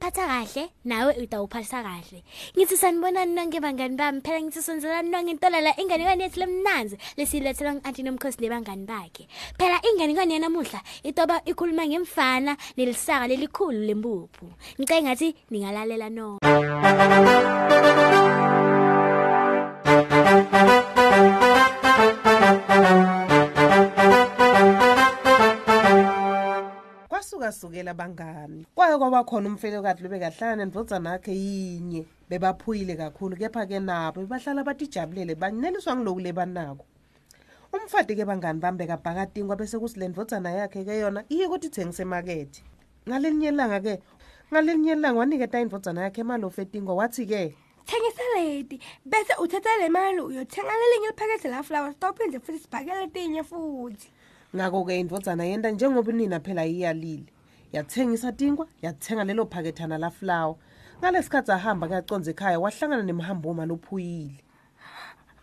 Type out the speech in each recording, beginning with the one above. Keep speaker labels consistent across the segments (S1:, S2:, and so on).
S1: kahle nawe utawuphatha kahle ngithi sanibonani nonke bangani bami phela ngithi sonzelani nonke intolela inganekwane yethu lemnanzi lesiyilethelwa ngu-anti nomkhosi nebangani bakhe. Phela inganekwane yanamuhla itoba ikhuluma ngemfana nelisaka lelikhulu lempuphu ngicenge ngathi ningalalela nonke
S2: kwasuka sukela bangani kwaye kwaba khona umfelokati lobekahlala nendvodzana yakhe yinye bebaphuyile kakhulu kepha-ke nabo bebahlala batijabulele baneliswa ngiloku lebanako umfati-ke bangani bami bekabhakatinkwa bese kusi le ndvodzana yakhe-ke yona iye kuti ithengise emakethe ngalelinye ilanga-ke ngalelinye ilanga waniketa indvodzana yakhe emalofu etinkwa wathi-ke
S3: thengisa leti bese uthatha le mali uyothenga lelinye liphakethe lafulawa sitawuphinde futhi sibhakele letinye futhi
S2: ngako-ke indvodzana yenta njengoba unina phela iyalile yathengisa tinkwa yathenga lelo phakethana lafulawa ngalesikhathi ahamba kaconze ekhaya wahlangana nemhamboma lophuyile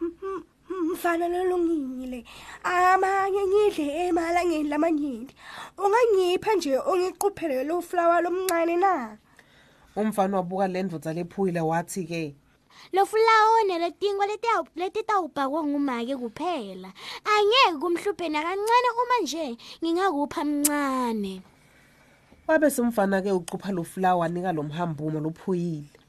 S3: M- mfana lolungile amanye ngidle emalangeni lamanyenti. Ungangipha nje ungiquphele lo fulawa lomncane na?
S2: Umfana wabuka le ndvodza lephuyile wathi-ke
S1: lo fulawo neletingwa letitawubhakwa ngumake kuphela. Angeke kumhluphe nakancane uma nje ngingakupha mncane.
S2: Wabe semfana-ke ucupha lo fulawa wanika lo mhambumo lophuyile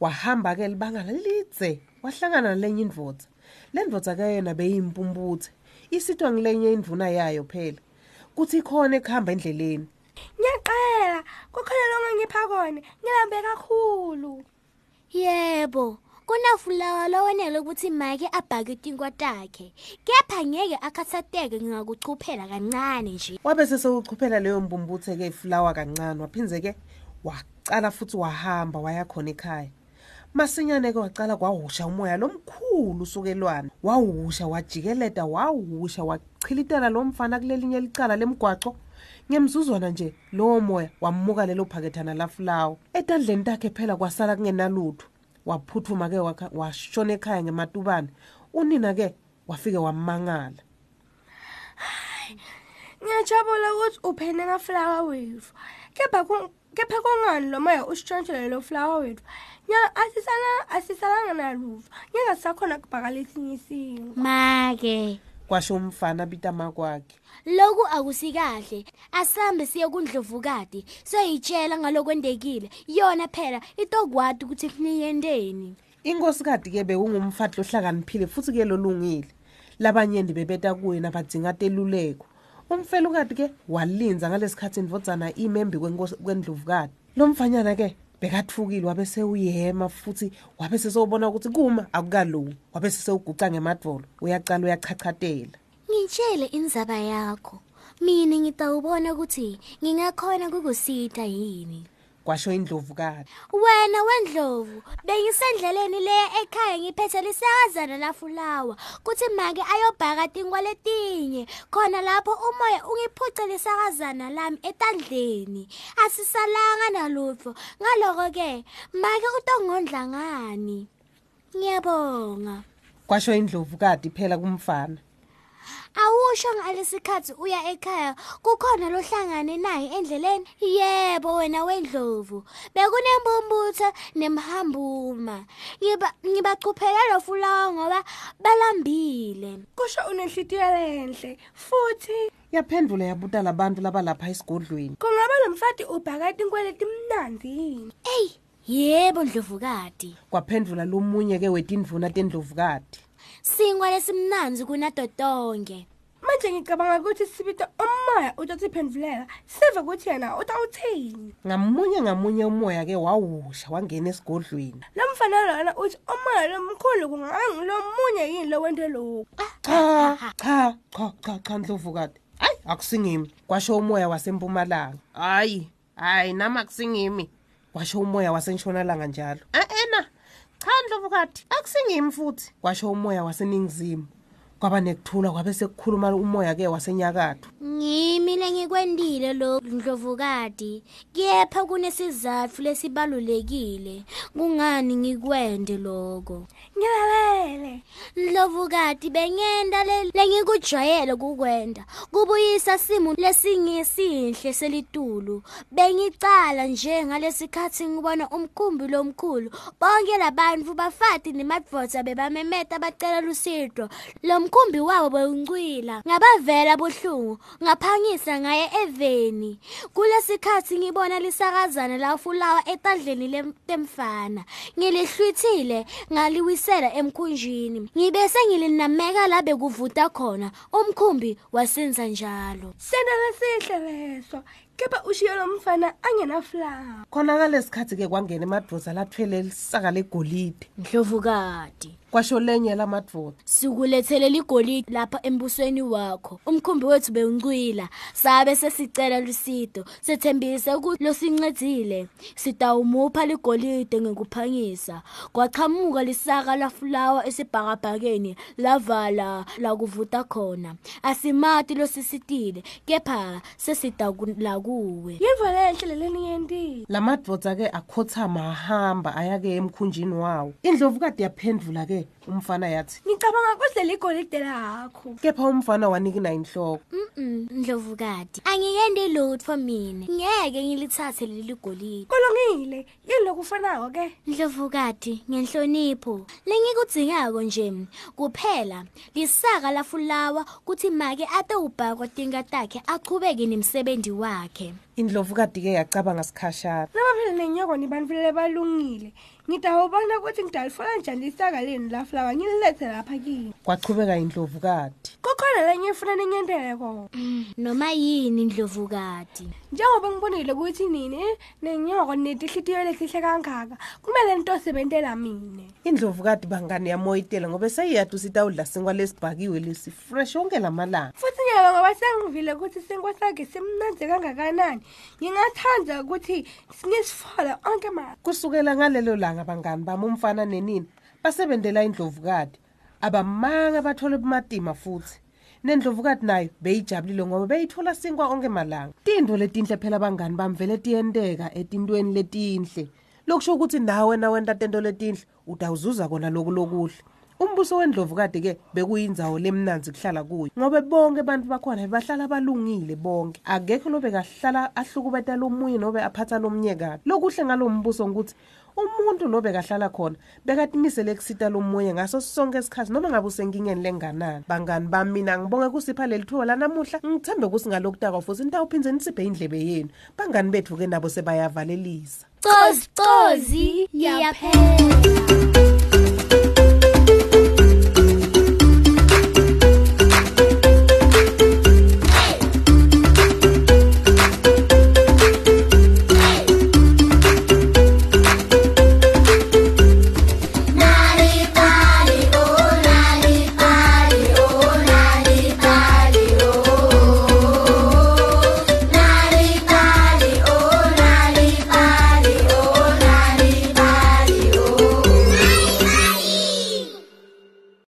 S2: wahamba-ke libanga lidze wahlangana nalenye indvodza le ndvodza-ke yona beyimpumputhe isitwa ngilenye indvuna yayo phela. Kuthi khona ekuhamba endleleni.
S3: Ngiyaqela kukhona longangipha kona ngilambe kakhulu.
S1: Yebo kunafulawa lowenele ukuthi make abhake tinkwa takhe kepha ngeke akhathateke ngingakuchuphela kancane nje.
S2: Wabe sesewuchuphela leyo mpumputhe-ke ifulawa kancane waphindze-ke wacala futhi wahamba waya khona ekhaya. Masinyane-ke wacala kwahusha umoya lomkhulu usukelwana wawusha wajikeleta wawusha wachilitela lo mfana kulelinye licala lemgwaco. Ngemzuzwana nje lowo moya wamuka lelo phakethana lafulawa etandleni takhe phela kwasala kungenalutho. Waphuthuma-ke wakha- washona ekhaya ngematubane. Unina-ke wafike wamangala.
S3: Ngiyajabula ukuthi uphene ngafulawa wethu. Kepha ku- kepha kungani lo moya usitshontshele lo fulawa wethu? Nya asisala asisalanga naluva. Ngingasakhona kubhaka lesinye isingo
S1: make.
S2: Kwasho umfana bitama kwakhe
S1: loku akusikahle. Asambe siye kundlovukati soyitshela ngalokwendekile. Yona phela itokwati ukuthi kuniyenteni
S2: inkosikati-ke bewungumfati lohlakaniphile futhi-ke lolungile. Labanyenti bebeta kuye nabadzinga teluleko. Umfelokati-ke walinza ngalesikhathi indvodzana imembi kwendlovukati lo mfanyana-ke bekathukile wabe sewuyema futhi wabe sesewubona ukuthi kuma akukalungi. Wabe sesewuguca ngemadvolo uyacala uyachachatela
S1: ngitshele indzaba yakho. Mina ngitawubona ukuthi ngingakhona kukusita yini.
S2: Kwasho indlovukati
S1: wena wendlovu bengisendleleni leya ekhaya ngiphethe lisakazana lafulawa kuthi make ayobhaka tinkwa letinye khona lapho umoya ungiphuce lisakazana lami etandleni. Asisalanga nalutho ngaloko-ke make utongondla ngani? Ngiyabonga.
S2: Kwasho indlovukati phela kumfana.
S1: Awusho ngalesikhathi uya ekhaya kukhona lohlangane naye endleleni. Yebo wena wendlovu. Bekunembumbutho nemhambuma. Ngiba- ngibachuphela lo fulawa ngoba balambile.
S3: Kusho unenhlitiyo lenhle futhi
S2: yaphendula yabuta labantu labalapha esigodlweni.
S3: Kungaba lo mfati ubhaka tinkweleti mnandi yini?
S1: Eyi yebo ndlovukati.
S2: Kwaphendula lomunye-ke wetindvuna tendlovukati.
S1: Singwa lesimnanzi kunato tonke
S3: manje ngicabanga ukuthi sibita umoya utotsiphendvulela sive ukuthi yena utawuthini.
S2: Ngamunye ngamunye umoya-ke wawusha wangena esigodlweni.
S3: Lo mfana lona uthi umoya lomkhulu kungangulo munye yini lo wente lokhu
S2: cha cha cha cha cha ndlovukati hayi akusingimi. Kwasho umoya wasempumalanga. Hayi hayi nami akusingimi. Kwasho umoya wasentshonalanga njalo. E-ena cha ndlovukati akusingimi futhi. Kwasho umoya waseningizimu. Kwaba nekuthula kwabe sekukhuluma umoya ke wasenyakatho.
S1: Ngimile ngikwendile lo ndlovukati kepha kunesizathu lesibalulekile. Kungani ngikwende lokho?
S3: Ngilalele
S1: Ndlovukati bengenta le- lengikujwayele kukwenda kubuyisa simo lesingesihle selitulu. Bengicala nje ngalesikhathi ngibona umkhumbi lomkhulu bonke labantu bafati nemadvodza bebamemeta bacela lusido. Lo mkhumbi wabo bewuncwila ngabavela buhlungu ngaphangisa ngaye eveni. Kulesikhathi ngibona lisakazana lafulawa etandleni lem- temfana. Ngilihlwithile ngaliwisela emkhunjini. Ngibese ngilinameka la bekuvuta khona umkhumbi wasenza njalo.
S3: Sento lesihle leso. Kepha ushiye lo mfana angenaflawa
S2: khona ngalesikhathi ke kwangena emadvodza lathwele lisaka legolide
S1: ndlovukati.
S2: Kwasho lenye lamadvodza
S1: sikulethele ligolide lapha embusweni wakho. Umkhumbi wethu bewuncwila. Sabe sesicela lusido. Sethembise ukuthi losincedzile sitawumupha ligolide ngekuphangisa. Kwaqhamuka lisaka lafulawa esibhakabhakeni lavala lakuvuta khona. Asimati losisitile kepha sesitakula kuwe
S3: yintfo lenhle leleniyentile
S2: lamadvodza ke akhothama ahamba aya ke emkhunjini wawo. Indlovukade yaphendvula ke umfana yathi
S3: ngicabanga kudle ligolide lakho.
S2: kepha umfana wanikina inhloko
S1: Mm, ndlovukati. Angikendi lutho mina. Ngeke ngilithathe leli golide.
S3: Kulungile yini lokufanako ke?
S1: Ndlovukati ngenhlonipho. Lengikudzingako nje kuphela. Lisaka lafulawa kuthi make ate ubhakwa tinga takhe achubeke nemsebenzi wakhe.
S2: Indlovukade ke yacabanga sikhashana.
S3: Noma phela nenyoko nibantfu lebalungile ngitawubona ukuthi ngidalifola njani lisaka leni laflawa ngililethe lapha kini.
S2: Kwachubeka indlovukade
S3: kukhona lenye ifuna ninyentele kona
S1: noma yini ndlovukati
S3: njengoba ngibonile ukuthi nini nenyoko netihlitiyo lesihle kangaka kumele nitosebentela mine.
S2: Indlovukade bangani yamoyitela ngoba seyiyadu sitawudla sinkwa lesibhakiwe lesi fresh yonke lamalanga.
S3: Futhi nyalo ngoba sengivile ukuthi sinkwa sakhe simnanzi kangakanani. Ngingathanda ukuthi ngisifole onke ma
S2: kusukela ngalelo langa bangani bami umfana nenini basebentela indlovukade. Abamanga bathole bumatima futhi. Nendlovukade nayo beyijabulile ngoba beyithola sinkwa onke malanga. Tintfo letinhle phela bangani bami vele tiyenteka etintweni letinhle. Lokusho ukuthi nawe nawenta tento letinhle utawuzuza kona loku lokuhle umbuso wendlovukade ke bekuyindzawo lemnanzi kuhlala kuyo ngoba bonke abantu bakhona bahlala balungile bonke. Akekho lobe kahlala ahlukubeta lomunye nobe aphatha lomnye kabi lokuhle ngalo mbuso ngukuthi umuntu nobe kahlala khona bekatimisele kusita lomunye ngaso sonke isikhathi noma ngabe usenkingeni lenganani. Bangani bami mina ngibonge kusipha leli thuba lanamuhla ngithembe ukuthi ngalokutakwa futhi nitawuphindze nisiphe indlebe yenu. Bangani bethu ke nabo sebayavalelisa.
S1: Cozi cozi yaphela.